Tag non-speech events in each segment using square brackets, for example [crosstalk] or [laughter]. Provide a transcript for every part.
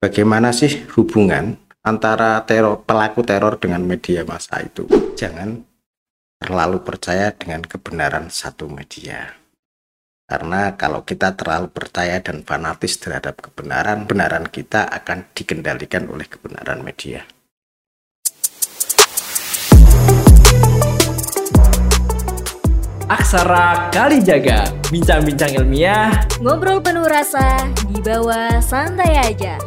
bagaimana sih hubungan antara teror pelaku teror dengan media massa itu? Jangan terlalu percaya dengan kebenaran satu media. Karena kalau kita terlalu percaya dan fanatis terhadap kebenaran, kebenaran kita akan dikendalikan oleh kebenaran media. Aksara Kali Jaga, bincang-bincang ilmiah, Ngobrol penuh rasa, di bawah santai aja.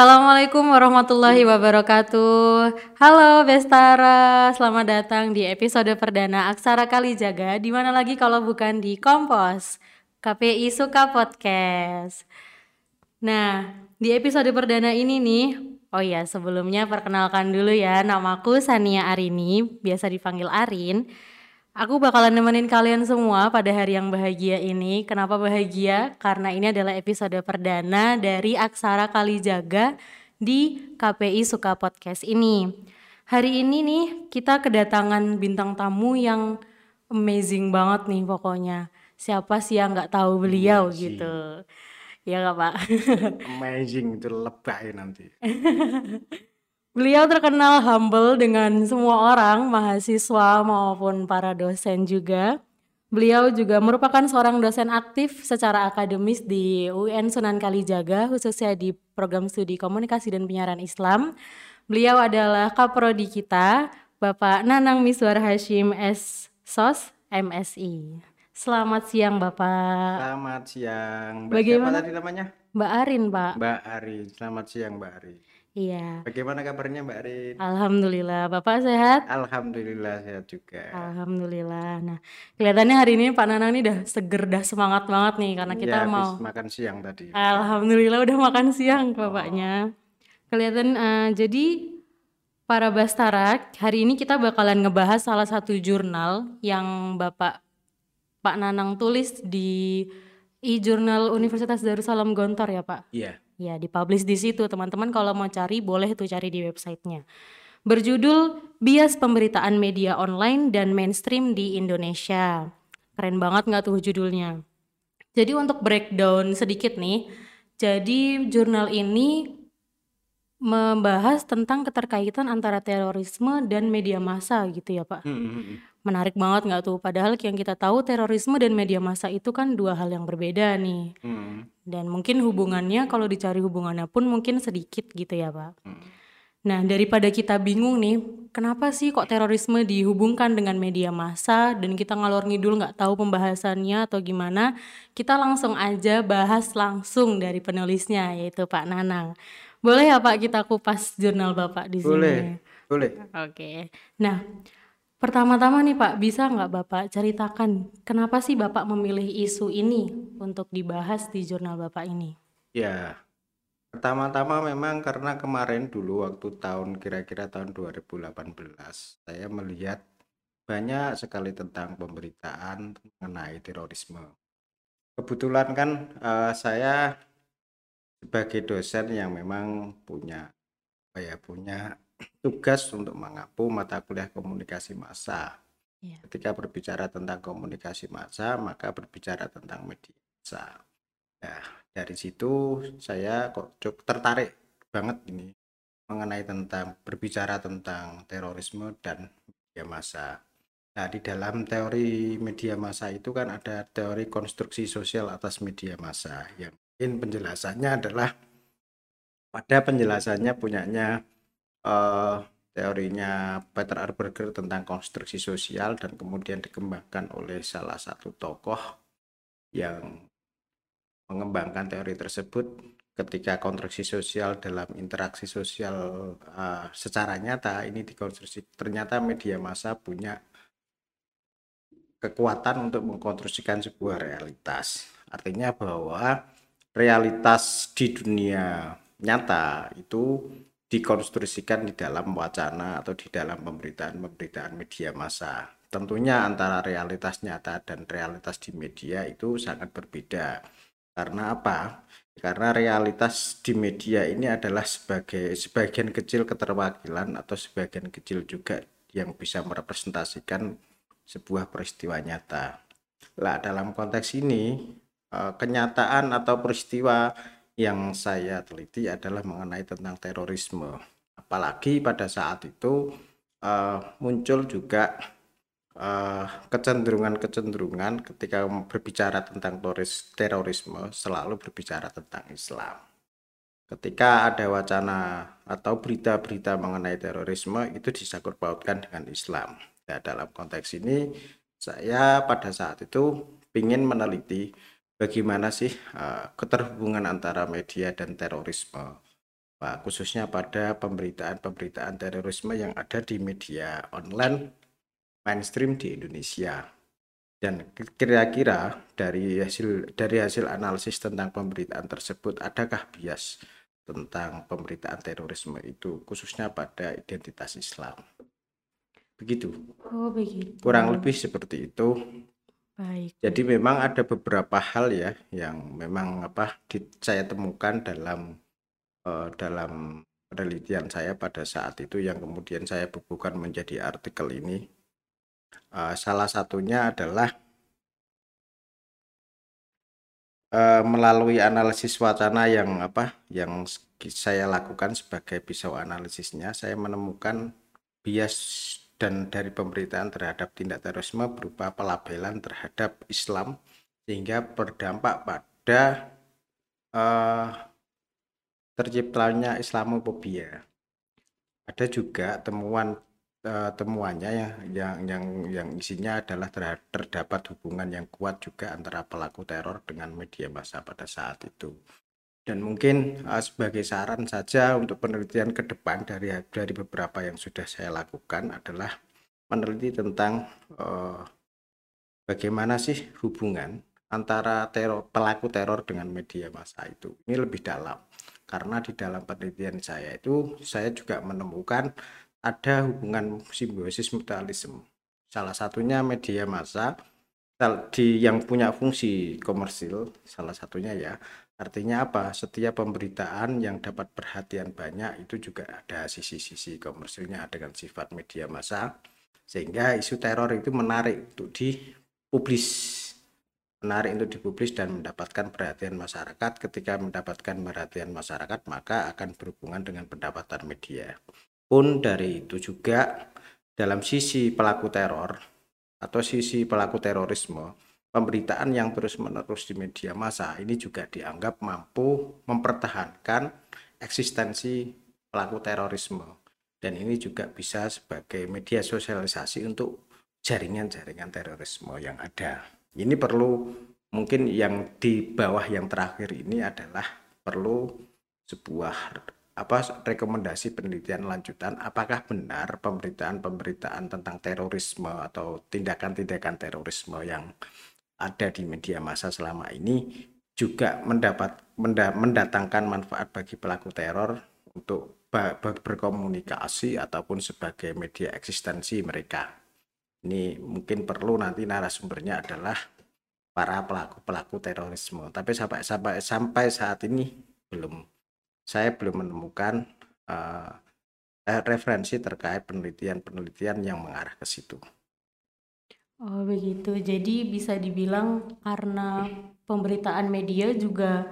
Assalamualaikum warahmatullahi wabarakatuh. Halo Bestara, selamat datang di episode perdana Aksara Kali Jaga. Di mana lagi kalau bukan di Kompos, KPI Suka Podcast. Nah, di episode perdana ini nih, oh ya sebelumnya perkenalkan dulu ya, namaku Sania Arini, biasa dipanggil Arin. Aku bakalan nemenin kalian semua pada hari yang bahagia ini. Kenapa bahagia? Karena ini adalah episode perdana dari Aksara Kali Jaga di KPI Suka Podcast ini. Hari ini nih kita kedatangan bintang tamu yang amazing banget nih pokoknya. Siapa sih yang nggak tahu beliau Amazing. gitu? Ya nggak pak? Amazing itu lebay nanti. [laughs] Beliau terkenal humble dengan semua orang, mahasiswa maupun para dosen juga. Beliau juga merupakan seorang dosen aktif secara akademis di UN Sunan Kalijaga, khususnya di program studi komunikasi dan penyiaran Islam. Beliau adalah kaprodi kita, Bapak Nanang Miswar Hashim S. SOS MSI. Selamat siang Bapak. Selamat siang. Mbak Bagaimana? Siapa tadi namanya? Mbak Arin Pak. Mbak Ari. Selamat siang Mbak Ari. Iya. Bagaimana kabarnya Mbak Ari? Alhamdulillah. Bapak sehat? Alhamdulillah sehat juga. Alhamdulillah. Nah, kelihatannya hari ini Pak Nanang nih udah seger, dah semangat banget nih karena kita Ya, habis mau. makan siang tadi. Alhamdulillah udah makan siang bapaknya. Kelihatan eh, jadi para Bastara, hari ini kita bakalan ngebahas salah satu jurnal yang Bapak Pak Nanang tulis di e-jurnal Universitas Darussalam Gontor ya Pak. Iya. Ya, dipublish di situ. Teman-teman kalau mau cari boleh tuh cari di websitenya. Berjudul Bias Pemberitaan Media Online dan Mainstream di Indonesia. Keren banget nggak tuh judulnya? Jadi untuk breakdown sedikit nih, jadi jurnal ini membahas tentang keterkaitan antara terorisme dan media massa gitu ya Pak. Hmm, hmm, hmm. Menarik banget nggak tuh? Padahal yang kita tahu terorisme dan media massa itu kan dua hal yang berbeda nih. Hmm, Dan mungkin hubungannya kalau dicari hubungannya pun mungkin sedikit gitu ya Pak. hmm. Nah daripada kita bingung nih, kenapa sih kok terorisme dihubungkan dengan media massa dan kita ngalor ngidul nggak tahu pembahasannya atau gimana? Kita langsung aja bahas langsung dari penulisnya yaitu Pak Nanang. Boleh ya Pak kita kupas jurnal Bapak di sini? Boleh, boleh. Oke. Nah, pertama-tama nih Pak, bisa nggak Bapak ceritakan kenapa sih Bapak memilih isu ini untuk dibahas di jurnal Bapak ini? Ya, pertama-tama memang karena kemarin dulu waktu tahun kira-kira tahun 2018 saya melihat banyak sekali tentang pemberitaan mengenai terorisme. Kebetulan kan eh, saya sebagai dosen yang memang punya apa ya punya tugas untuk mengapu mata kuliah komunikasi massa. Iya. Ketika berbicara tentang komunikasi massa, maka berbicara tentang media massa. Nah, dari situ saya kok cukup tertarik banget ini mengenai tentang berbicara tentang terorisme dan media massa. Nah, di dalam teori media massa itu kan ada teori konstruksi sosial atas media massa yang mungkin penjelasannya adalah pada penjelasannya punyanya eh, teorinya Peter Arberger tentang konstruksi sosial dan kemudian dikembangkan oleh salah satu tokoh yang mengembangkan teori tersebut ketika konstruksi sosial dalam interaksi sosial eh, secara nyata ini dikonstruksi ternyata media massa punya kekuatan untuk mengkonstruksikan sebuah realitas. Artinya bahwa realitas di dunia nyata itu dikonstruksikan di dalam wacana atau di dalam pemberitaan-pemberitaan media massa. Tentunya antara realitas nyata dan realitas di media itu sangat berbeda. Karena apa? Karena realitas di media ini adalah sebagai sebagian kecil keterwakilan atau sebagian kecil juga yang bisa merepresentasikan sebuah peristiwa nyata. Lah dalam konteks ini uh, kenyataan atau peristiwa yang saya teliti adalah mengenai tentang terorisme. Apalagi pada saat itu uh, muncul juga kecenderungan-kecenderungan ketika berbicara tentang terorisme selalu berbicara tentang Islam. Ketika ada wacana atau berita-berita mengenai terorisme itu disangkut pautkan dengan Islam. Ya, dalam konteks ini saya pada saat itu ingin meneliti bagaimana sih uh, keterhubungan antara media dan terorisme. Pak, khususnya pada pemberitaan-pemberitaan terorisme yang ada di media online mainstream di Indonesia. Dan kira-kira dari hasil dari hasil analisis tentang pemberitaan tersebut adakah bias tentang pemberitaan terorisme itu khususnya pada identitas Islam? Begitu. Oh, begitu. Kurang lebih seperti itu. Baik. Jadi memang ada beberapa hal ya yang memang apa di, saya temukan dalam uh, dalam penelitian saya pada saat itu yang kemudian saya bukukan menjadi artikel ini. Uh, salah satunya adalah uh, melalui analisis wacana yang apa yang saya lakukan sebagai pisau analisisnya saya menemukan bias dan dari pemberitaan terhadap tindak terorisme berupa pelabelan terhadap Islam sehingga berdampak pada uh, terciptanya Islamophobia. Ada juga temuan uh, temuannya yang yang yang yang isinya adalah terdapat hubungan yang kuat juga antara pelaku teror dengan media massa pada saat itu. Dan mungkin uh, sebagai saran saja untuk penelitian ke depan dari dari beberapa yang sudah saya lakukan adalah meneliti tentang uh, bagaimana sih hubungan antara teror pelaku teror dengan media massa itu. Ini lebih dalam karena di dalam penelitian saya itu saya juga menemukan ada hubungan simbiosis mutualisme. Salah satunya media massa di yang punya fungsi komersil salah satunya ya Artinya apa? Setiap pemberitaan yang dapat perhatian banyak itu juga ada sisi-sisi komersilnya dengan sifat media massa. Sehingga isu teror itu menarik untuk dipublis. Menarik untuk dipublis dan mendapatkan perhatian masyarakat. Ketika mendapatkan perhatian masyarakat maka akan berhubungan dengan pendapatan media. Pun dari itu juga dalam sisi pelaku teror atau sisi pelaku terorisme pemberitaan yang terus-menerus di media massa ini juga dianggap mampu mempertahankan eksistensi pelaku terorisme dan ini juga bisa sebagai media sosialisasi untuk jaringan-jaringan terorisme yang ada. Ini perlu mungkin yang di bawah yang terakhir ini adalah perlu sebuah apa rekomendasi penelitian lanjutan apakah benar pemberitaan-pemberitaan tentang terorisme atau tindakan-tindakan terorisme yang ada di media massa selama ini juga mendapat mendatangkan manfaat bagi pelaku teror untuk berkomunikasi ataupun sebagai media eksistensi mereka. Ini mungkin perlu nanti narasumbernya adalah para pelaku-pelaku terorisme. Tapi sampai sampai sampai saat ini belum saya belum menemukan uh, referensi terkait penelitian-penelitian yang mengarah ke situ. Oh begitu. Jadi bisa dibilang karena pemberitaan media juga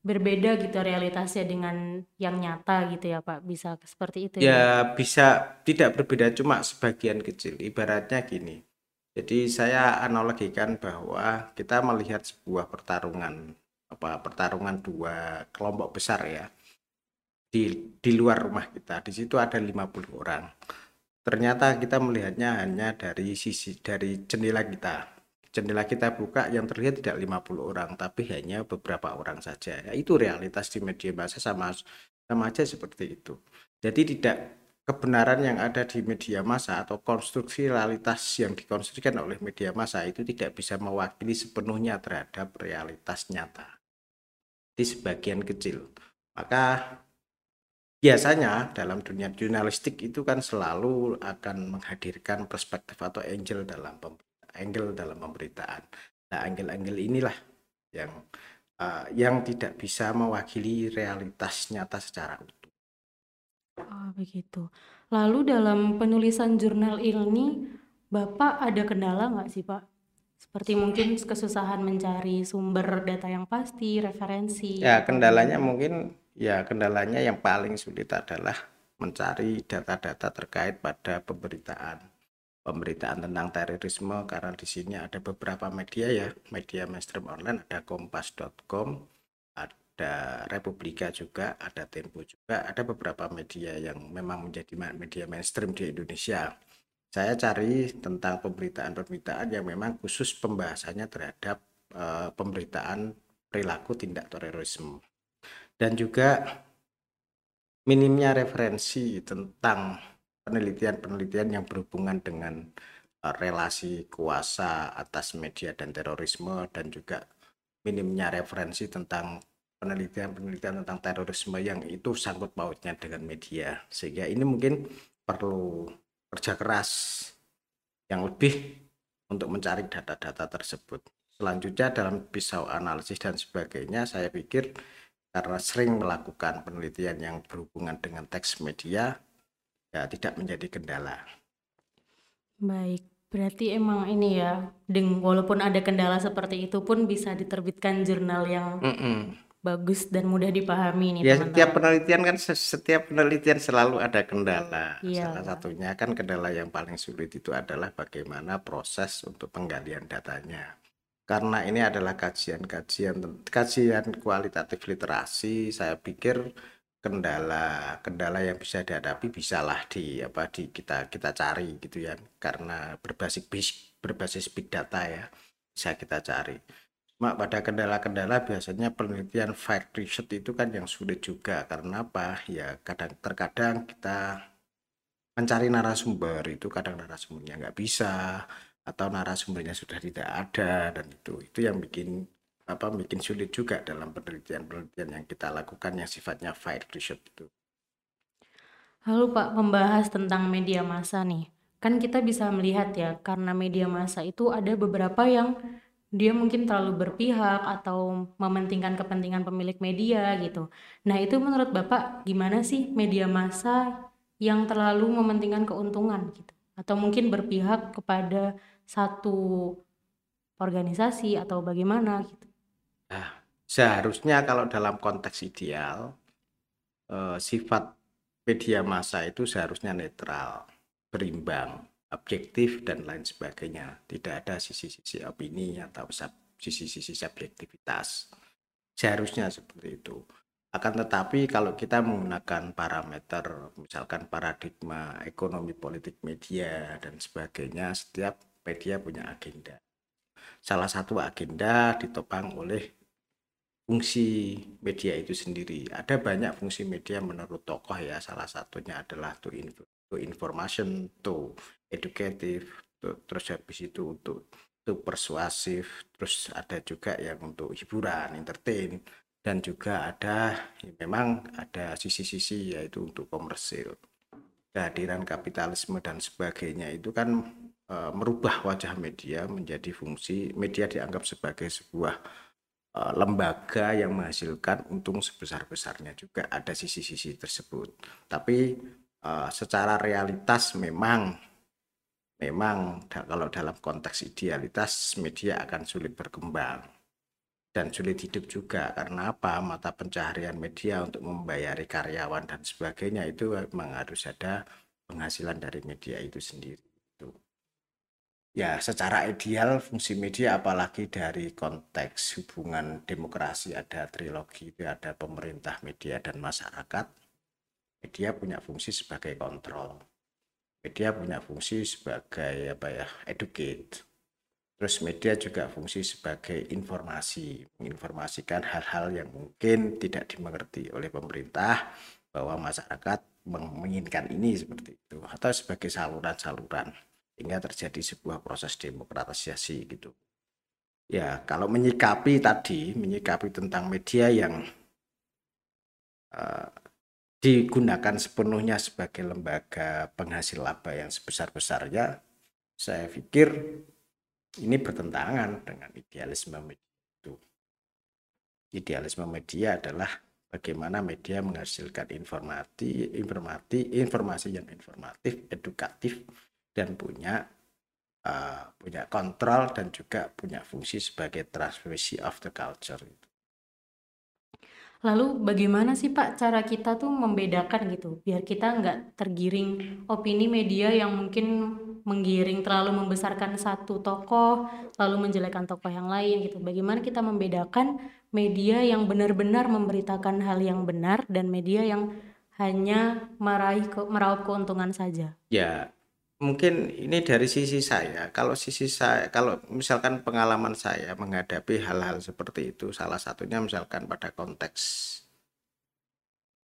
berbeda gitu realitasnya dengan yang nyata gitu ya Pak. Bisa seperti itu ya? Ya bisa tidak berbeda cuma sebagian kecil. Ibaratnya gini. Jadi saya analogikan bahwa kita melihat sebuah pertarungan apa pertarungan dua kelompok besar ya di di luar rumah kita. Di situ ada 50 orang ternyata kita melihatnya hanya dari sisi dari jendela kita. Jendela kita buka yang terlihat tidak 50 orang tapi hanya beberapa orang saja. Ya, itu realitas di media massa sama sama aja seperti itu. Jadi tidak kebenaran yang ada di media massa atau konstruksi realitas yang dikonstruksikan oleh media massa itu tidak bisa mewakili sepenuhnya terhadap realitas nyata di sebagian kecil. Maka biasanya dalam dunia jurnalistik itu kan selalu akan menghadirkan perspektif atau angle dalam angle dalam pemberitaan. Nah, angle-angle inilah yang uh, yang tidak bisa mewakili realitas nyata secara utuh. Oh, begitu. Lalu dalam penulisan jurnal ini, Bapak ada kendala nggak sih, Pak? Seperti mungkin kesusahan mencari sumber data yang pasti, referensi. Ya, kendalanya mungkin ya kendalanya yang paling sulit adalah mencari data-data terkait pada pemberitaan. Pemberitaan tentang terorisme karena di sini ada beberapa media ya, media mainstream online ada kompas.com, ada Republika juga, ada Tempo juga, ada beberapa media yang memang menjadi media mainstream di Indonesia. Saya cari tentang pemberitaan-pemberitaan yang memang khusus pembahasannya terhadap eh, pemberitaan perilaku tindak terorisme dan juga minimnya referensi tentang penelitian-penelitian yang berhubungan dengan eh, relasi kuasa atas media dan terorisme dan juga minimnya referensi tentang penelitian-penelitian tentang terorisme yang itu sangkut pautnya dengan media. Sehingga ini mungkin perlu kerja keras yang lebih untuk mencari data-data tersebut. Selanjutnya dalam pisau analisis dan sebagainya saya pikir karena sering melakukan penelitian yang berhubungan dengan teks media ya tidak menjadi kendala Baik, berarti emang ini ya, deng walaupun ada kendala seperti itu pun bisa diterbitkan jurnal yang bagus dan mudah dipahami nih Ya setiap penelitian kan se- setiap penelitian selalu ada kendala. Iya. Salah satunya kan kendala yang paling sulit itu adalah bagaimana proses untuk penggalian datanya. Karena ini adalah kajian-kajian kajian kualitatif literasi, saya pikir kendala kendala yang bisa dihadapi bisalah di apa di kita kita cari gitu ya. Karena berbasis berbasis big data ya bisa kita cari. Cuma pada kendala-kendala biasanya penelitian field research itu kan yang sulit juga karena apa? Ya kadang terkadang kita mencari narasumber itu kadang narasumbernya nggak bisa atau narasumbernya sudah tidak ada dan itu itu yang bikin apa bikin sulit juga dalam penelitian-penelitian yang kita lakukan yang sifatnya field research itu. Lalu Pak, membahas tentang media massa nih. Kan kita bisa melihat ya, karena media massa itu ada beberapa yang dia mungkin terlalu berpihak atau mementingkan kepentingan pemilik media gitu. Nah, itu menurut Bapak gimana sih media massa yang terlalu mementingkan keuntungan gitu? Atau mungkin berpihak kepada satu organisasi atau bagaimana gitu? Seharusnya kalau dalam konteks ideal eh, sifat media massa itu seharusnya netral, berimbang, objektif dan lain sebagainya. Tidak ada sisi-sisi opini atau sisi-sisi subjektivitas. Seharusnya seperti itu. Akan tetapi kalau kita menggunakan parameter misalkan paradigma ekonomi politik media dan sebagainya, setiap media punya agenda. Salah satu agenda ditopang oleh fungsi media itu sendiri. Ada banyak fungsi media menurut tokoh ya. Salah satunya adalah to, info, to information, to educative, to, terus habis itu untuk to persuasif, terus ada juga yang untuk hiburan, entertain, dan juga ada ya memang ada sisi-sisi yaitu untuk komersil. Kehadiran kapitalisme dan sebagainya itu kan e, merubah wajah media menjadi fungsi media dianggap sebagai sebuah eh, lembaga yang menghasilkan untung sebesar-besarnya juga ada sisi-sisi tersebut. Tapi eh, secara realitas memang memang kalau dalam konteks idealitas media akan sulit berkembang dan sulit hidup juga. Karena apa? Mata pencaharian media untuk membayari karyawan dan sebagainya itu memang harus ada penghasilan dari media itu sendiri ya secara ideal fungsi media apalagi dari konteks hubungan demokrasi ada trilogi ada pemerintah media dan masyarakat media punya fungsi sebagai kontrol. Media punya fungsi sebagai apa ya educate. Terus media juga fungsi sebagai informasi menginformasikan hal-hal yang mungkin tidak dimengerti oleh pemerintah bahwa masyarakat menginginkan ini seperti itu atau sebagai saluran-saluran hingga terjadi sebuah proses demokratisasi gitu ya kalau menyikapi tadi menyikapi tentang media yang uh, digunakan sepenuhnya sebagai lembaga penghasil laba yang sebesar-besarnya, saya pikir ini bertentangan dengan idealisme media itu. Idealisme media adalah bagaimana media menghasilkan informasi, informasi, informasi yang informatif, edukatif, dan punya uh, punya kontrol dan juga punya fungsi sebagai transmisi of the culture itu. Lalu bagaimana sih Pak cara kita tuh membedakan gitu biar kita nggak tergiring opini media yang mungkin menggiring terlalu membesarkan satu tokoh lalu menjelekkan tokoh yang lain gitu. Bagaimana kita membedakan media yang benar-benar memberitakan hal yang benar dan media yang hanya meraih ke, meraup keuntungan saja? Ya, Mungkin ini dari sisi saya. Kalau sisi saya, kalau misalkan pengalaman saya menghadapi hal-hal seperti itu, salah satunya misalkan pada konteks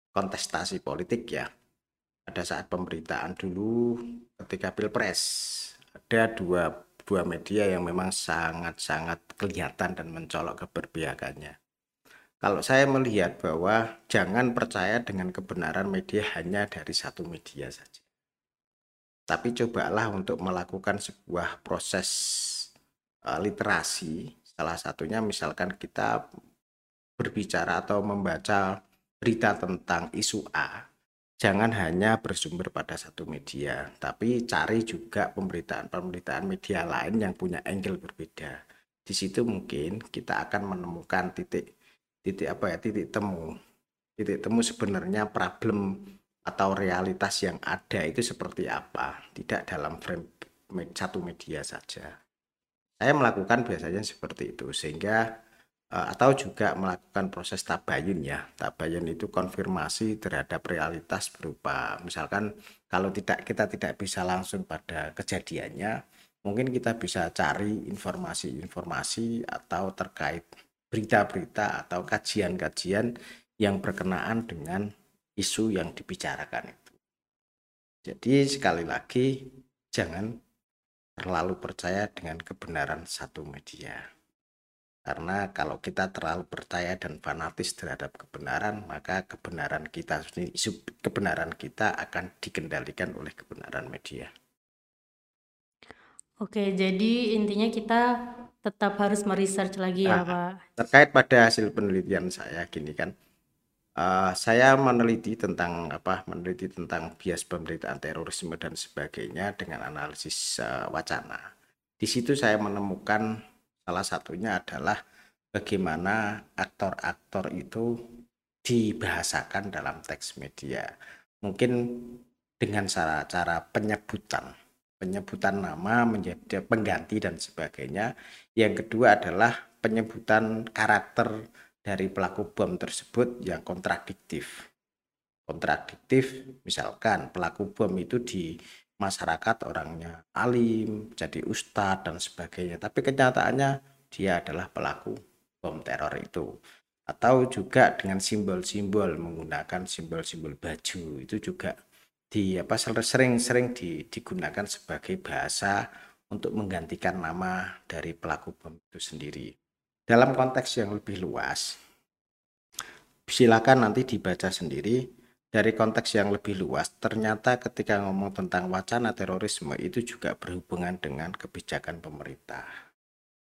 kontestasi politik ya. Pada saat pemberitaan dulu ketika Pilpres, ada dua dua media yang memang sangat-sangat kelihatan dan mencolok keberpihakannya. Kalau saya melihat bahwa jangan percaya dengan kebenaran media hanya dari satu media saja tapi cobalah untuk melakukan sebuah proses uh, literasi. Salah satunya misalkan kita berbicara atau membaca berita tentang isu A. Jangan hanya bersumber pada satu media tapi cari juga pemberitaan-pemberitaan media lain yang punya angle berbeda. Di situ mungkin kita akan menemukan titik titik apa ya titik temu. Titik temu sebenarnya problem atau realitas yang ada itu seperti apa, tidak dalam frame satu media saja. Saya melakukan biasanya seperti itu sehingga eh, atau juga melakukan proses tabayun ya. Tabayun itu konfirmasi terhadap realitas berupa misalkan kalau tidak kita tidak bisa langsung pada kejadiannya, mungkin kita bisa cari informasi-informasi atau terkait berita-berita atau kajian-kajian yang berkenaan dengan isu yang dibicarakan itu. Jadi sekali lagi jangan terlalu percaya dengan kebenaran satu media. Karena kalau kita terlalu percaya dan fanatis terhadap kebenaran, maka kebenaran kita isu kebenaran kita akan dikendalikan oleh kebenaran media. Oke, jadi intinya kita tetap harus meresearch lagi ya, nah, Pak. Terkait pada hasil penelitian saya gini kan, uh, saya meneliti tentang apa meneliti tentang bias pemberitaan terorisme dan sebagainya dengan analisis uh, wacana. Di situ saya menemukan salah satunya adalah bagaimana aktor-aktor itu dibahasakan dalam teks media. Mungkin dengan cara-cara penyebutan, penyebutan nama menjadi pengganti dan sebagainya. Yang kedua adalah penyebutan karakter dari pelaku bom tersebut yang kontradiktif. Kontradiktif, misalkan pelaku bom itu di masyarakat orangnya alim, jadi ustadz dan sebagainya. Tapi kenyataannya dia adalah pelaku bom teror itu. Atau juga dengan simbol-simbol menggunakan simbol-simbol baju itu juga di apa sering-sering di, digunakan sebagai bahasa untuk menggantikan nama dari pelaku bom itu sendiri dalam konteks yang lebih luas silakan nanti dibaca sendiri. Dari konteks yang lebih luas ternyata ketika ngomong tentang wacana terorisme itu juga berhubungan dengan kebijakan pemerintah.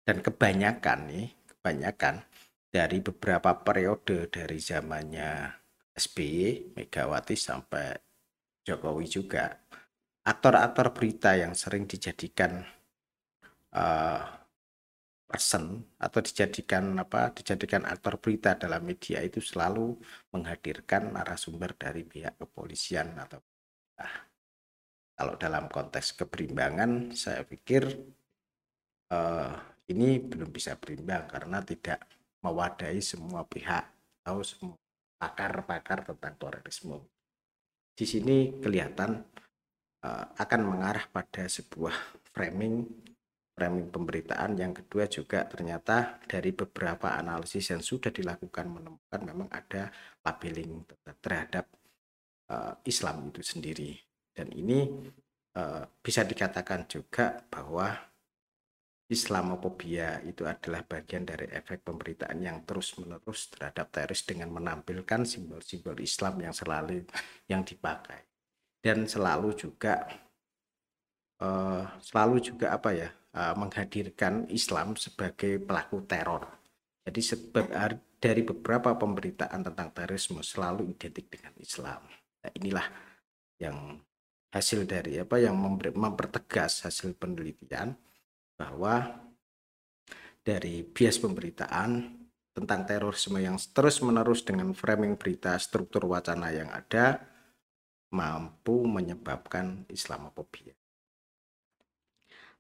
Dan kebanyakan nih kebanyakan dari beberapa periode dari zamannya SBY, Megawati sampai Jokowi juga aktor-aktor berita yang sering dijadikan uh, person atau dijadikan apa dijadikan aktor berita dalam media itu selalu menghadirkan narasumber dari pihak kepolisian atau nah, kalau dalam konteks keberimbangan saya pikir uh, ini belum bisa berimbang karena tidak mewadahi semua pihak atau semua pakar-pakar tentang terorisme. Di sini kelihatan uh, akan mengarah pada sebuah framing framing pemberitaan. Yang kedua juga ternyata dari beberapa analisis yang sudah dilakukan menemukan memang ada labeling terhadap uh, Islam itu sendiri. Dan ini uh, bisa dikatakan juga bahwa Islamofobia itu adalah bagian dari efek pemberitaan yang terus-menerus terhadap teroris dengan menampilkan simbol-simbol Islam yang selalu yang dipakai. Dan selalu juga uh, selalu juga apa ya uh, menghadirkan Islam sebagai pelaku teror. Jadi sebab dari beberapa pemberitaan tentang terorisme selalu identik dengan Islam. Nah, inilah yang hasil dari apa yang mempertegas hasil penelitian bahwa dari bias pemberitaan tentang terorisme yang terus-menerus dengan framing berita struktur wacana yang ada mampu menyebabkan Islamophobia.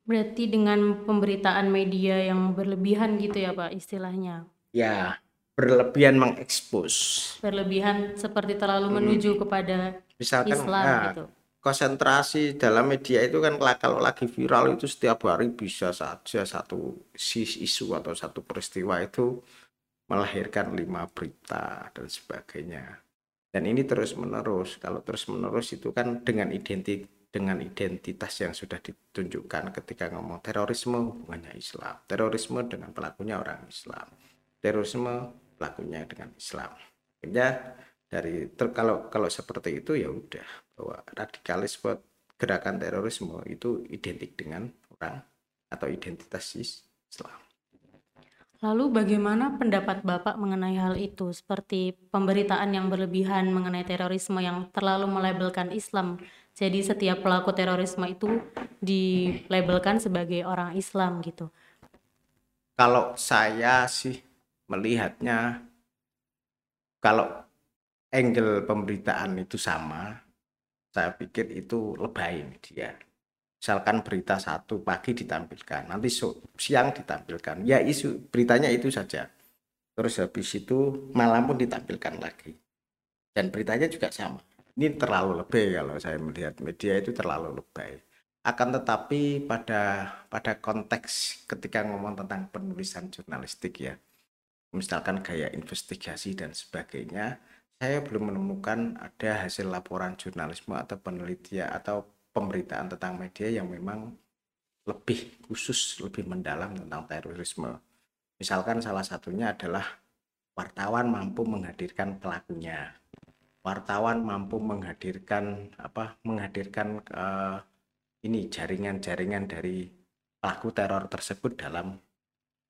Berarti dengan pemberitaan media yang berlebihan gitu ya Pak istilahnya. Ya, berlebihan mengekspos. Berlebihan seperti terlalu menuju kepada Misalkan Islam ah, gitu. konsentrasi dalam media itu kan kalau lagi viral itu setiap hari bisa saja satu isu atau satu peristiwa itu melahirkan lima berita dan sebagainya. Dan ini terus menerus. Kalau terus menerus itu kan dengan identi dengan identitas yang sudah ditunjukkan ketika ngomong terorisme hubungannya Islam, terorisme dengan pelakunya orang Islam, terorisme pelakunya dengan Islam. Akhirnya dari ter- kalau kalau seperti itu ya udah bahwa radikalisme gerakan terorisme itu identik dengan orang atau identitas is- Islam. Lalu bagaimana pendapat Bapak mengenai hal itu? Seperti pemberitaan yang berlebihan mengenai terorisme yang terlalu melabelkan Islam. Jadi setiap pelaku terorisme itu dilabelkan sebagai orang Islam gitu. Kalau saya sih melihatnya kalau angle pemberitaan itu sama, saya pikir itu lebay media. Misalkan berita satu pagi ditampilkan, nanti siang ditampilkan, ya isu beritanya itu saja. Terus habis itu malam pun ditampilkan lagi. Dan beritanya juga sama. Ini terlalu lebay kalau saya melihat media itu terlalu lebay. Akan tetapi pada pada konteks ketika ngomong tentang penulisan jurnalistik ya, misalkan gaya investigasi dan sebagainya, saya belum menemukan ada hasil laporan jurnalisme atau penelitian atau pemberitaan tentang media yang memang lebih khusus, lebih mendalam tentang terorisme. Misalkan salah satunya adalah wartawan mampu menghadirkan pelakunya. Wartawan mampu menghadirkan apa? Menghadirkan eh, ini jaringan-jaringan dari pelaku teror tersebut dalam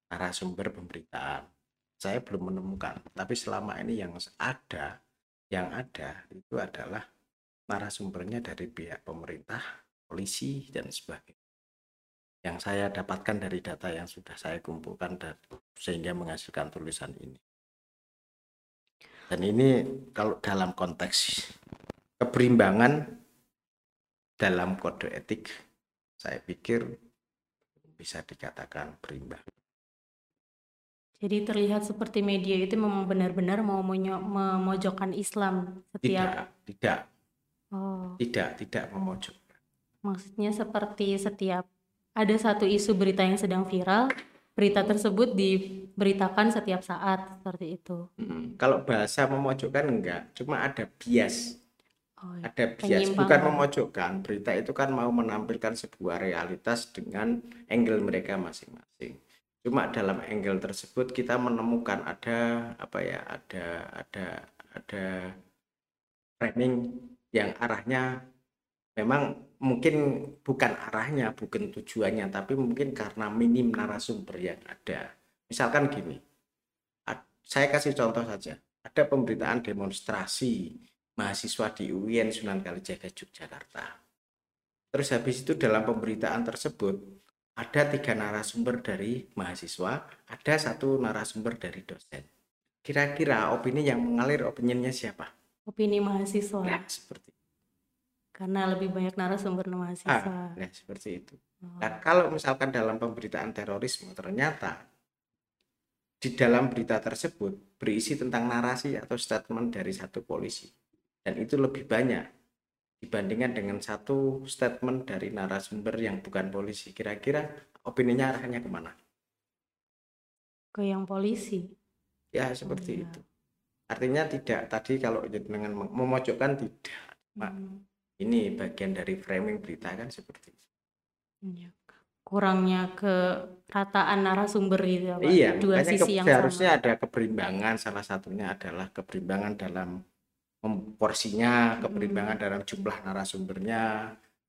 narasumber pemberitaan. Saya belum menemukan, tapi selama ini yang ada, yang ada itu adalah narasumbernya dari pihak pemerintah, polisi dan sebagainya. Yang saya dapatkan dari data yang sudah saya kumpulkan dan sehingga menghasilkan tulisan ini. Dan ini kalau dalam konteks keberimbangan dalam kode etik, saya pikir bisa dikatakan berimbang. Jadi terlihat seperti media itu memang benar-benar mau memojokkan Islam setiap Tidak, tidak, oh tidak, tidak memojok. maksudnya seperti setiap ada satu isu berita yang sedang viral, berita tersebut diberitakan setiap saat seperti itu. Mm, Kalau bahasa memojokkan enggak, cuma ada bias. Oh, iya. Ada bias, bukan memojokkan. Berita itu kan mau menampilkan sebuah realitas dengan angle mereka masing-masing. Cuma dalam angle tersebut kita menemukan ada apa ya, ada ada ada framing yang arahnya memang mungkin bukan arahnya, bukan tujuannya, tapi mungkin karena minim narasumber yang ada. Misalkan gini, saya kasih contoh saja. Ada pemberitaan demonstrasi mahasiswa di UIN Sunan Kalijaga Yogyakarta. Terus habis itu dalam pemberitaan tersebut ada tiga narasumber dari mahasiswa, ada satu narasumber dari dosen. Kira-kira opini yang mengalir opininya siapa? Opini mahasiswa Ya, seperti karena lebih banyak narasumber mahasiswa. ah, ya, seperti itu. Oh, Nah, kalau misalkan dalam pemberitaan terorisme ternyata di dalam berita tersebut berisi tentang narasi atau statement dari satu polisi dan itu lebih banyak dibandingkan dengan satu statement dari narasumber yang bukan polisi. Kira-kira opininya arahnya ke mana? ke yang polisi. Ya seperti iya. itu. Artinya tidak tadi kalau dengan memojokkan tidak. Pak. Hmm, Ini bagian dari framing berita kan seperti itu. iya. Kurangnya kerataan narasumber gitu ya, Pak. Iya, Dua makanya sisi ke- yang seharusnya sama. ada keberimbangan. Salah satunya adalah keberimbangan dalam Hmm. porsinya, keberimbangan dalam jumlah narasumbernya,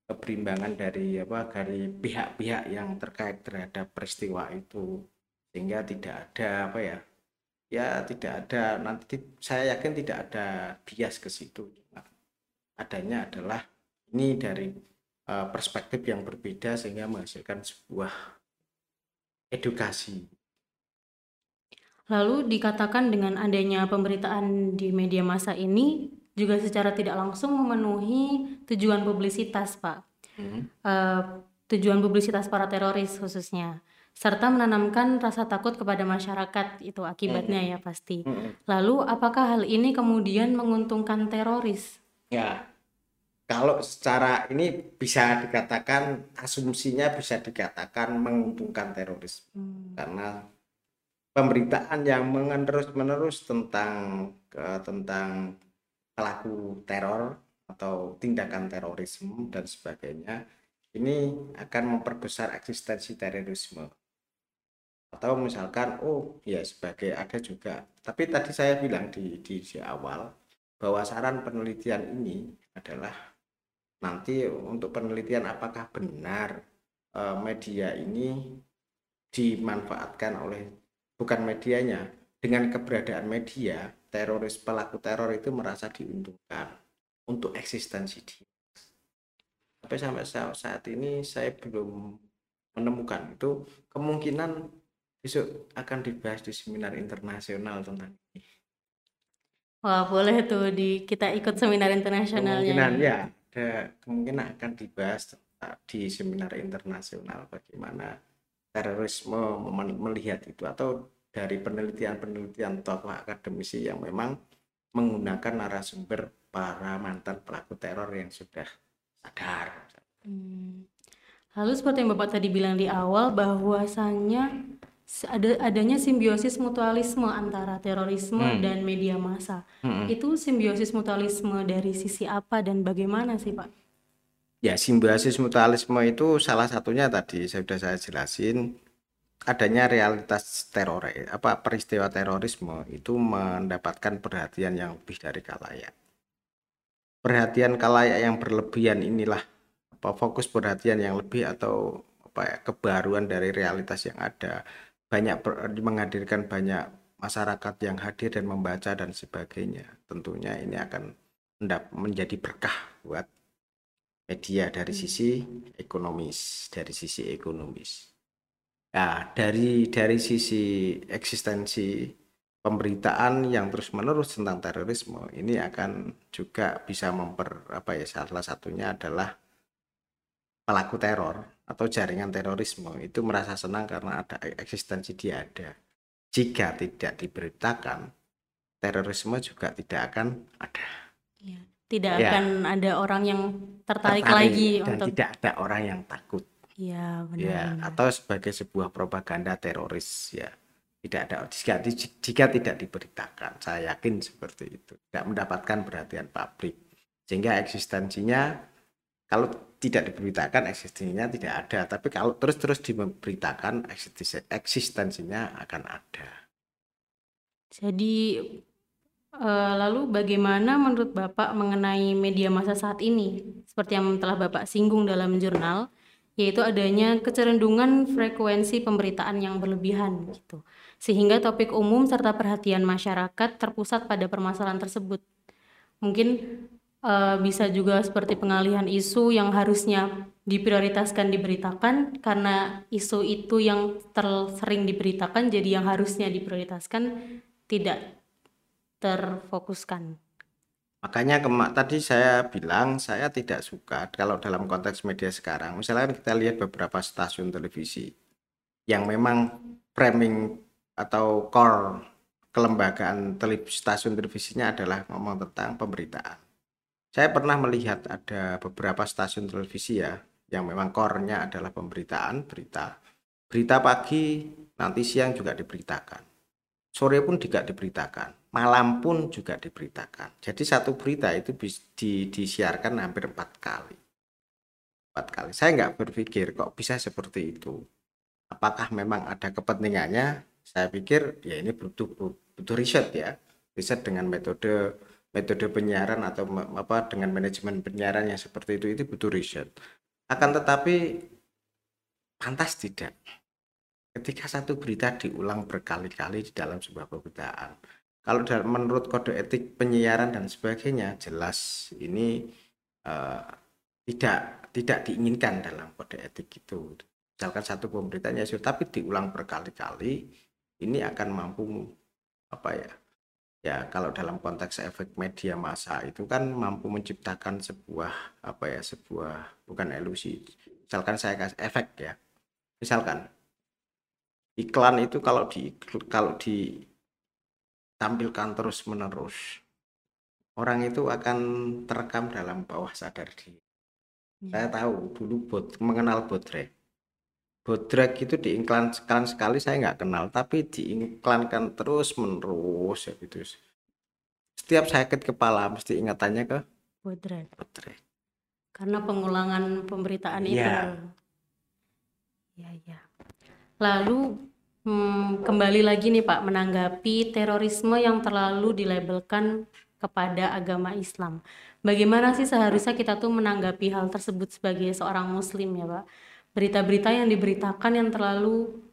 keberimbangan dari apa dari pihak-pihak yang terkait terhadap peristiwa itu, sehingga tidak ada apa ya, ya tidak ada nanti saya yakin tidak ada bias ke situ. Adanya adalah ini dari uh, perspektif yang berbeda sehingga menghasilkan sebuah edukasi. Lalu dikatakan dengan adanya pemberitaan di media massa ini juga secara tidak langsung memenuhi tujuan publisitas, Pak. Hmm. Uh, tujuan publisitas para teroris khususnya serta menanamkan rasa takut kepada masyarakat itu akibatnya hmm. ya pasti. Hmm. Lalu apakah hal ini kemudian menguntungkan teroris? Ya. Kalau secara ini bisa dikatakan asumsinya bisa dikatakan menguntungkan teroris. Hmm. Karena pemberitaan yang menerus-menerus tentang ke, tentang pelaku teror atau tindakan terorisme dan sebagainya ini akan memperbesar eksistensi terorisme atau misalkan oh ya sebagai ada juga tapi tadi saya bilang di, di, di awal bahwa saran penelitian ini adalah nanti untuk penelitian apakah benar e, media ini dimanfaatkan oleh bukan medianya dengan keberadaan media teroris pelaku teror itu merasa diuntungkan untuk eksistensi dia tapi sampai saat ini saya belum menemukan itu kemungkinan besok akan dibahas di seminar internasional tentang. Wah, boleh tuh di kita ikut seminar internasionalnya. Kemungkinan ya, ada kemungkinan akan dibahas di seminar internasional bagaimana terorisme melihat itu atau dari penelitian-penelitian tokoh akademisi yang memang menggunakan narasumber para mantan pelaku teror yang sudah sadar. Hmm. Lalu seperti yang Bapak tadi bilang di awal bahwasannya ada adanya simbiosis mutualisme antara terorisme hmm. dan media massa. Hmm. Itu simbiosis mutualisme dari sisi apa dan bagaimana sih, Pak? Ya, simbiosis mutualisme itu salah satunya tadi sudah saya jelasin adanya realitas teror apa peristiwa terorisme itu mendapatkan perhatian yang lebih dari kalayak. Perhatian kalayak yang berlebihan inilah apa fokus perhatian yang lebih atau apa ya kebaruan dari realitas yang ada banyak menghadirkan banyak masyarakat yang hadir dan membaca dan sebagainya. Tentunya ini akan menjadi berkah buat media dari hmm. sisi ekonomis, dari sisi ekonomis. Nah, dari dari sisi eksistensi pemberitaan yang terus-menerus tentang terorisme ini akan juga bisa memper apa ya salah satunya adalah pelaku teror atau jaringan terorisme itu merasa senang karena ada eksistensi dia ada. Jika tidak diberitakan, terorisme juga tidak akan ada. Ya, tidak ya. akan ada orang yang tertarik, tertarik lagi dan untuk tidak ada orang yang takut. Ya, benar. Ya, atau sebagai sebuah propaganda teroris ya. Tidak ada jika, jika tidak diberitakan, saya yakin seperti itu. Tidak mendapatkan perhatian publik. Sehingga eksistensinya kalau tidak diberitakan eksistensinya tidak ada tapi kalau terus-terus diberitakan eksistensinya akan ada. Jadi uh, lalu bagaimana menurut Bapak mengenai media masa saat ini? Seperti yang telah Bapak singgung dalam jurnal yaitu adanya kecerendungan frekuensi pemberitaan yang berlebihan gitu. Sehingga topik umum serta perhatian masyarakat terpusat pada permasalahan tersebut. Mungkin uh, bisa juga seperti pengalihan isu yang harusnya diprioritaskan diberitakan karena isu itu yang tersering diberitakan jadi yang harusnya diprioritaskan tidak terfokuskan. Makanya kemak tadi saya bilang saya tidak suka kalau dalam konteks media sekarang. Misalnya kita lihat beberapa stasiun televisi yang memang framing atau core kelembagaan televisi, stasiun televisinya adalah ngomong tentang pemberitaan saya pernah melihat ada beberapa stasiun televisi ya yang memang core-nya adalah pemberitaan berita. Berita pagi nanti siang juga diberitakan. Sore pun juga diberitakan. Malam pun juga diberitakan. Jadi satu berita itu di, disiarkan hampir empat kali. Empat kali. Saya nggak berpikir kok bisa seperti itu. Apakah memang ada kepentingannya? Saya pikir ya ini butuh butuh riset ya. Riset dengan metode metode penyiaran atau apa dengan manajemen penyiaran yang seperti itu itu butuh riset. Akan tetapi pantas tidak ketika satu berita diulang berkali-kali di dalam sebuah pemberitaan. Kalau menurut kode etik penyiaran dan sebagainya jelas ini uh, tidak tidak diinginkan dalam kode etik itu misalkan satu pemberitaan ya sudah tapi diulang berkali-kali ini akan mampu apa ya ya kalau dalam konteks efek media massa itu kan mampu menciptakan sebuah apa ya sebuah bukan ilusi misalkan saya kasih efek ya. Misalkan iklan itu kalau di kalau ditampilkan terus menerus orang itu akan terekam dalam bawah sadar diri. Saya tahu dulu bot mengenal botrek botrek itu diiklan sekali saya nggak kenal tapi diiklankan terus menerus ya gitu setiap sakit kepala mesti ingatannya ke Bodrek. botrek Karena pengulangan pemberitaan itu. Iya. Ya, ya. Lalu hmm, kembali lagi nih Pak menanggapi terorisme yang terlalu dilabelkan kepada agama Islam. Bagaimana sih seharusnya kita tuh menanggapi hal tersebut sebagai seorang muslim ya Pak? Berita-berita yang diberitakan yang terlalu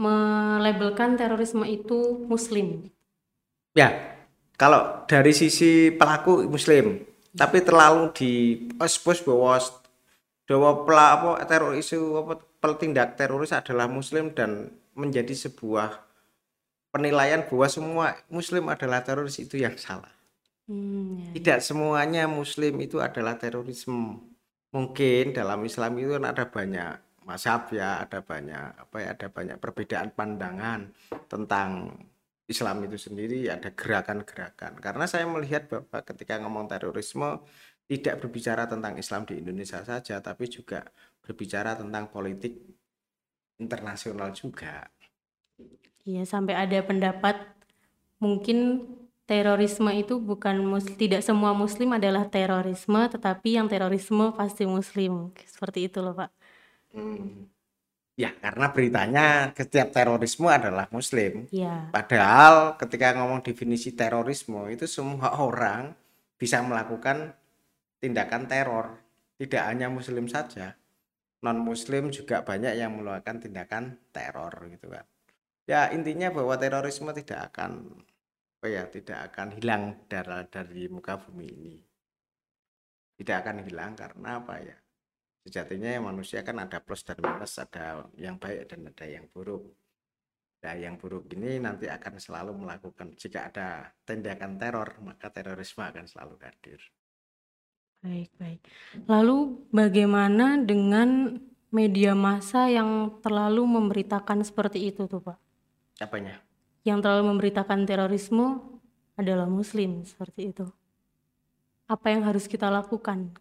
melabelkan terorisme itu muslim. ya kalau dari sisi pelaku muslim tapi terlalu di expose bahwa bahwa pela apa teroris apa petindak teroris adalah muslim dan menjadi sebuah penilaian bahwa semua muslim adalah teroris itu yang salah Hmm, ya. tidak semuanya muslim itu adalah terorisme mungkin dalam Islam itu kan ada banyak mazhab ya ada banyak apa ya ada banyak perbedaan pandangan tentang Islam itu sendiri ada gerakan-gerakan. Karena saya melihat bahwa ketika ngomong terorisme tidak berbicara tentang Islam di Indonesia saja tapi juga berbicara tentang politik internasional juga. Iya, sampai ada pendapat mungkin terorisme itu bukan mus- tidak semua muslim adalah terorisme, tetapi yang terorisme pasti muslim. Seperti itu loh, Pak. Hmm. ya karena beritanya setiap terorisme adalah muslim Iya. Padahal ketika ngomong definisi terorisme itu semua orang bisa melakukan tindakan teror, tidak hanya muslim saja. Non muslim juga banyak yang melakukan tindakan teror gitu kan. Ya intinya bahwa terorisme tidak akan apa ya, tidak akan hilang dari dari muka bumi ini. Tidak akan hilang karena apa ya? Sejatinya ya manusia kan ada plus dan minus, ada yang baik dan ada yang buruk. Nah, yang buruk ini nanti akan selalu melakukan jika ada tindakan teror, maka terorisme akan selalu hadir. Baik, baik. Lalu bagaimana dengan media massa yang terlalu memberitakan seperti itu tuh, Pak? Apanya? Yang terlalu memberitakan terorisme adalah muslim, seperti itu. Apa yang harus kita lakukan?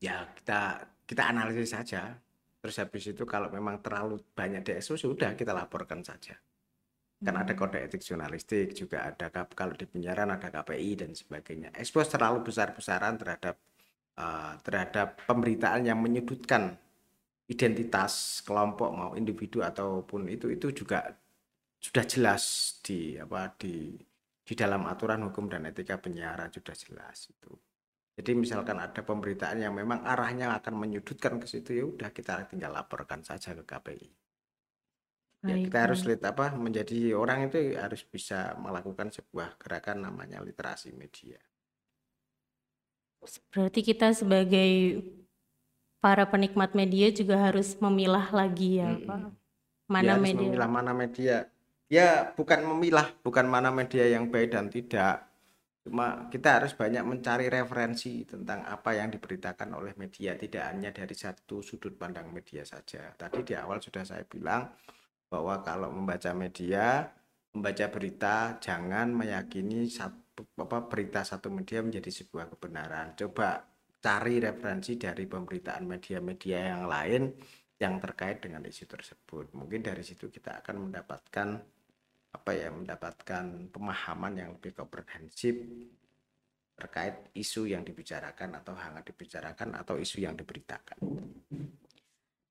Ya, kita kita analisis saja. Terus habis itu kalau memang terlalu banyak DSO sudah kita laporkan saja. Kan ada kode etik jurnalistik, juga ada kalau di penyiaran ada KPI dan sebagainya. Expose terlalu besar-besaran terhadap eh, terhadap pemberitaan yang menyudutkan identitas kelompok mau individu ataupun itu itu juga sudah jelas di apa di di dalam aturan hukum dan etika penyiaran sudah jelas itu. Jadi misalkan ada pemberitaan yang memang arahnya akan menyudutkan ke situ ya udah kita tinggal laporkan saja ke KPI. Ya Baik, kita harus lihat apa menjadi orang itu harus bisa melakukan sebuah gerakan namanya literasi media. Berarti kita sebagai para penikmat media juga harus memilah lagi ya, Mm-mm. Pak. Ya Mana harus media? memilah mana media. Ya bukan memilah, bukan mana media yang baik dan tidak. Cuma kita harus banyak mencari referensi tentang apa yang diberitakan oleh media, tidak hanya dari satu sudut pandang media saja. Tadi di awal sudah saya bilang bahwa kalau membaca media, membaca berita, jangan meyakini satu apa berita satu media menjadi sebuah kebenaran. Coba cari referensi dari pemberitaan media-media yang lain yang terkait dengan isu tersebut. Mungkin dari situ kita akan mendapatkan apa ya, mendapatkan pemahaman yang lebih komprehensif terkait isu yang dibicarakan atau hangat dibicarakan atau isu yang diberitakan.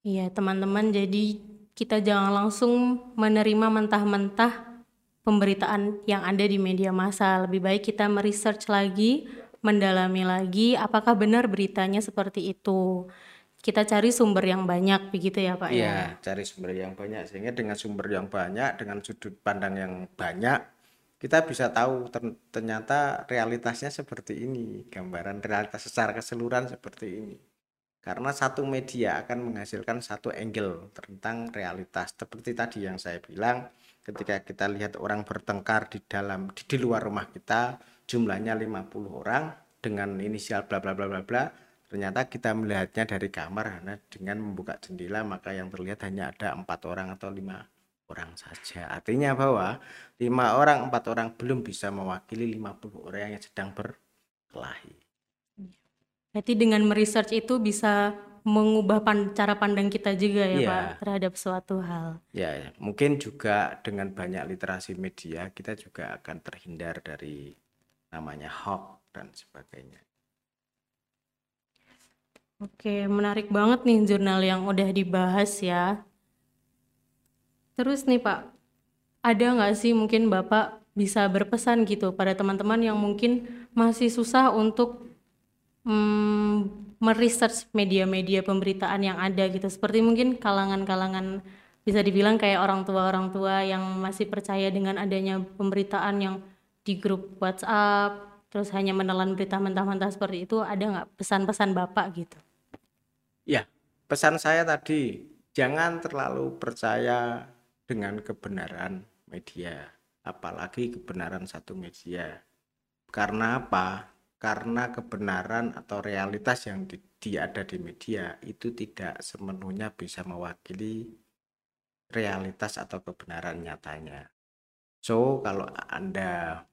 Iya, teman-teman, jadi kita jangan langsung menerima mentah-mentah pemberitaan yang ada di media massa. Lebih baik kita meresearch lagi, mendalami lagi apakah benar beritanya seperti itu. Kita cari sumber yang banyak begitu ya, Pak ya. Iya, cari sumber yang banyak sehingga dengan sumber yang banyak, dengan sudut pandang yang banyak, kita bisa tahu ter- ternyata realitasnya seperti ini, gambaran realitas secara keseluruhan seperti ini. karena satu media akan menghasilkan satu angle tentang realitas seperti tadi yang saya bilang ketika kita lihat orang bertengkar di dalam di, di luar rumah kita jumlahnya 50 orang dengan inisial bla bla bla bla bla ternyata kita melihatnya dari kamar karena dengan membuka jendela maka yang terlihat hanya ada empat orang atau lima orang saja artinya bahwa lima orang empat orang belum bisa mewakili 50 orang yang sedang berkelahi Berarti dengan meresearch itu bisa mengubah pan- cara pandang kita juga ya Iya. Pak terhadap suatu hal. Ya, ya, mungkin juga dengan banyak literasi media kita juga akan terhindar dari namanya hoax dan sebagainya. Oke, menarik banget nih jurnal yang udah dibahas ya. Terus nih Pak, ada nggak sih mungkin Bapak bisa berpesan gitu pada teman-teman yang mungkin masih susah untuk mm, meresearch media-media pemberitaan yang ada gitu. Seperti mungkin kalangan-kalangan bisa dibilang kayak orang tua-orang tua yang masih percaya dengan adanya pemberitaan yang di grup WhatsApp, terus hanya menelan berita mentah-mentah seperti itu, ada nggak pesan-pesan Bapak gitu? Pesan saya tadi, jangan terlalu percaya dengan kebenaran media, apalagi kebenaran satu media. Karena apa? Karena kebenaran atau realitas yang di, di- ada di media itu tidak sepenuhnya bisa mewakili realitas atau kebenaran nyatanya. So, kalau Anda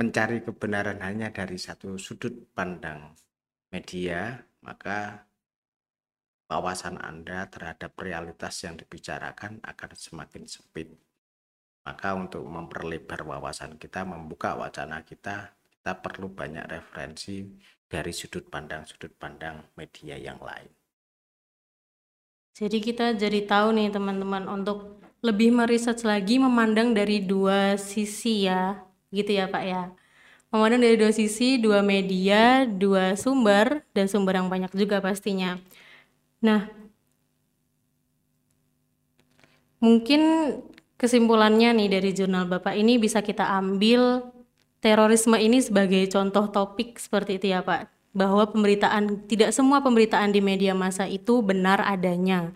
mencari kebenaran hanya dari satu sudut pandang media, maka wawasan Anda terhadap realitas yang dibicarakan akan semakin sempit. Maka untuk memperlebar wawasan kita, membuka wacana kita, kita perlu banyak referensi dari sudut pandang-sudut pandang media yang lain. Jadi kita jadi tahu nih teman-teman untuk lebih meriset lagi memandang dari dua sisi ya, gitu ya Pak ya. Memandang dari dua sisi, dua media, dua sumber, dan sumber yang banyak juga pastinya. Nah, mungkin kesimpulannya nih dari jurnal Bapak ini bisa kita ambil terorisme ini sebagai contoh topik seperti itu ya Pak. Bahwa pemberitaan, tidak semua pemberitaan di media massa itu benar adanya.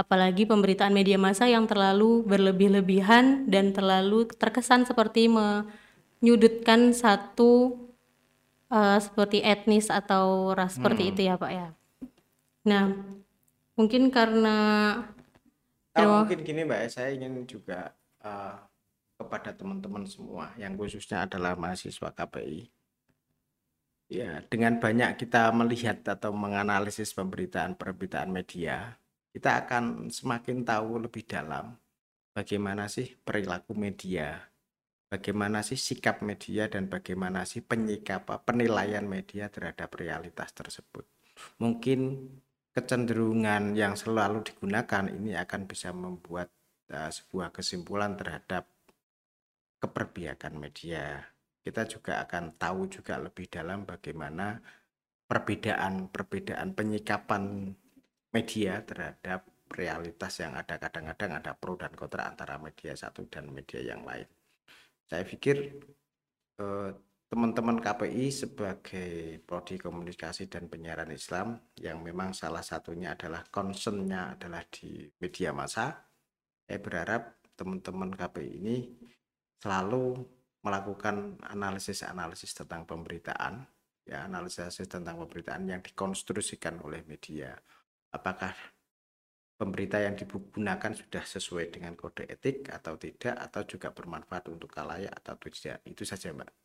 Apalagi pemberitaan media massa yang terlalu berlebih-lebihan dan terlalu terkesan seperti menyudutkan satu eh, seperti etnis atau ras seperti itu ya Pak ya. Nah, mungkin karena Ah, Terima- mungkin gini Mbak, saya ingin juga eh, kepada teman-teman semua yang khususnya adalah mahasiswa KPI. Ya, dengan banyak kita melihat atau menganalisis pemberitaan-pemberitaan media, kita akan semakin tahu lebih dalam bagaimana sih perilaku media, bagaimana sih sikap media dan bagaimana sih penyikap penilaian media terhadap realitas tersebut. Mungkin kecenderungan yang selalu digunakan ini akan bisa membuat uh, sebuah kesimpulan terhadap keperbiakan media. Kita juga akan tahu juga lebih dalam bagaimana perbedaan-perbedaan penyikapan media terhadap realitas yang ada kadang-kadang ada pro dan kontra antara media satu dan media yang lain. Saya pikir eh, teman-teman KPI sebagai prodi komunikasi dan penyiaran Islam yang memang salah satunya adalah concernnya adalah di media massa. Saya berharap teman-teman KPI ini selalu melakukan analisis-analisis tentang pemberitaan, ya analisis tentang pemberitaan yang dikonstruksikan oleh media. Apakah pemberita yang digunakan sudah sesuai dengan kode etik atau tidak, atau juga bermanfaat untuk kalayak atau tidak? Itu saja, Mbak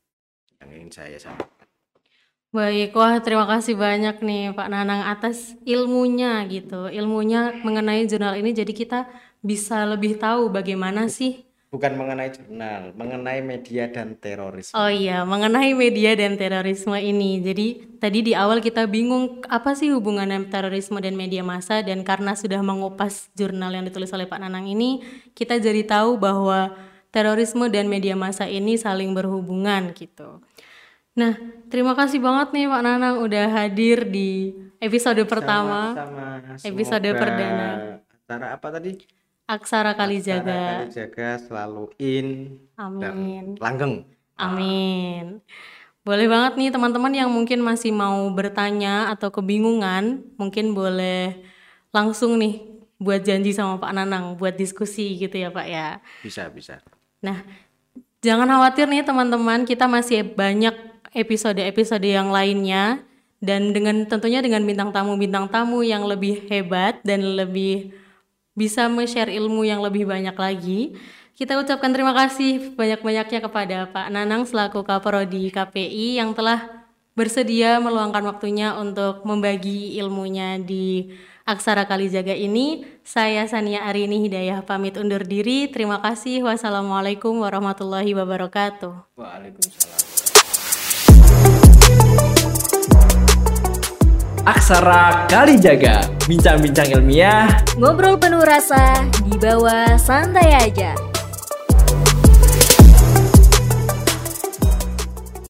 yang ingin saya sampaikan. Baik, wah terima kasih banyak nih Pak Nanang atas ilmunya gitu. Ilmunya mengenai jurnal ini jadi kita bisa lebih tahu bagaimana sih Bukan mengenai jurnal, mengenai media dan terorisme. Oh iya, mengenai media dan terorisme ini. Jadi tadi di awal kita bingung apa sih hubungannya terorisme dan media massa dan karena sudah mengupas jurnal yang ditulis oleh Pak Nanang ini, kita jadi tahu bahwa terorisme dan media massa ini saling berhubungan gitu. Nah, terima kasih banget nih Pak Nanang udah hadir di episode pertama Sama-sama. episode perdana. Acara apa tadi? Aksara Kali Acara Jaga. Kali Jaga selalu in dan Amin. langgeng. Amin. Boleh banget nih teman-teman yang mungkin masih mau bertanya atau kebingungan, mungkin boleh langsung nih buat janji sama Pak Nanang buat diskusi gitu ya Pak ya. Bisa, bisa. Nah, jangan khawatir nih teman-teman, kita masih banyak episode-episode yang lainnya dan dengan tentunya dengan bintang tamu-bintang tamu yang lebih hebat dan lebih bisa me-share ilmu yang lebih banyak lagi. Kita ucapkan terima kasih banyak-banyaknya kepada Pak Nanang selaku Kaprodi KPI yang telah bersedia meluangkan waktunya untuk membagi ilmunya di Aksara Kalijaga ini. Saya Sania Arini Hidayah pamit undur diri. Terima kasih. Wassalamualaikum warahmatullahi wabarakatuh. Waalaikumsalam. Aksara Kalijaga, bincang-bincang ilmiah Ngobrol penuh rasa, di bawah santai aja.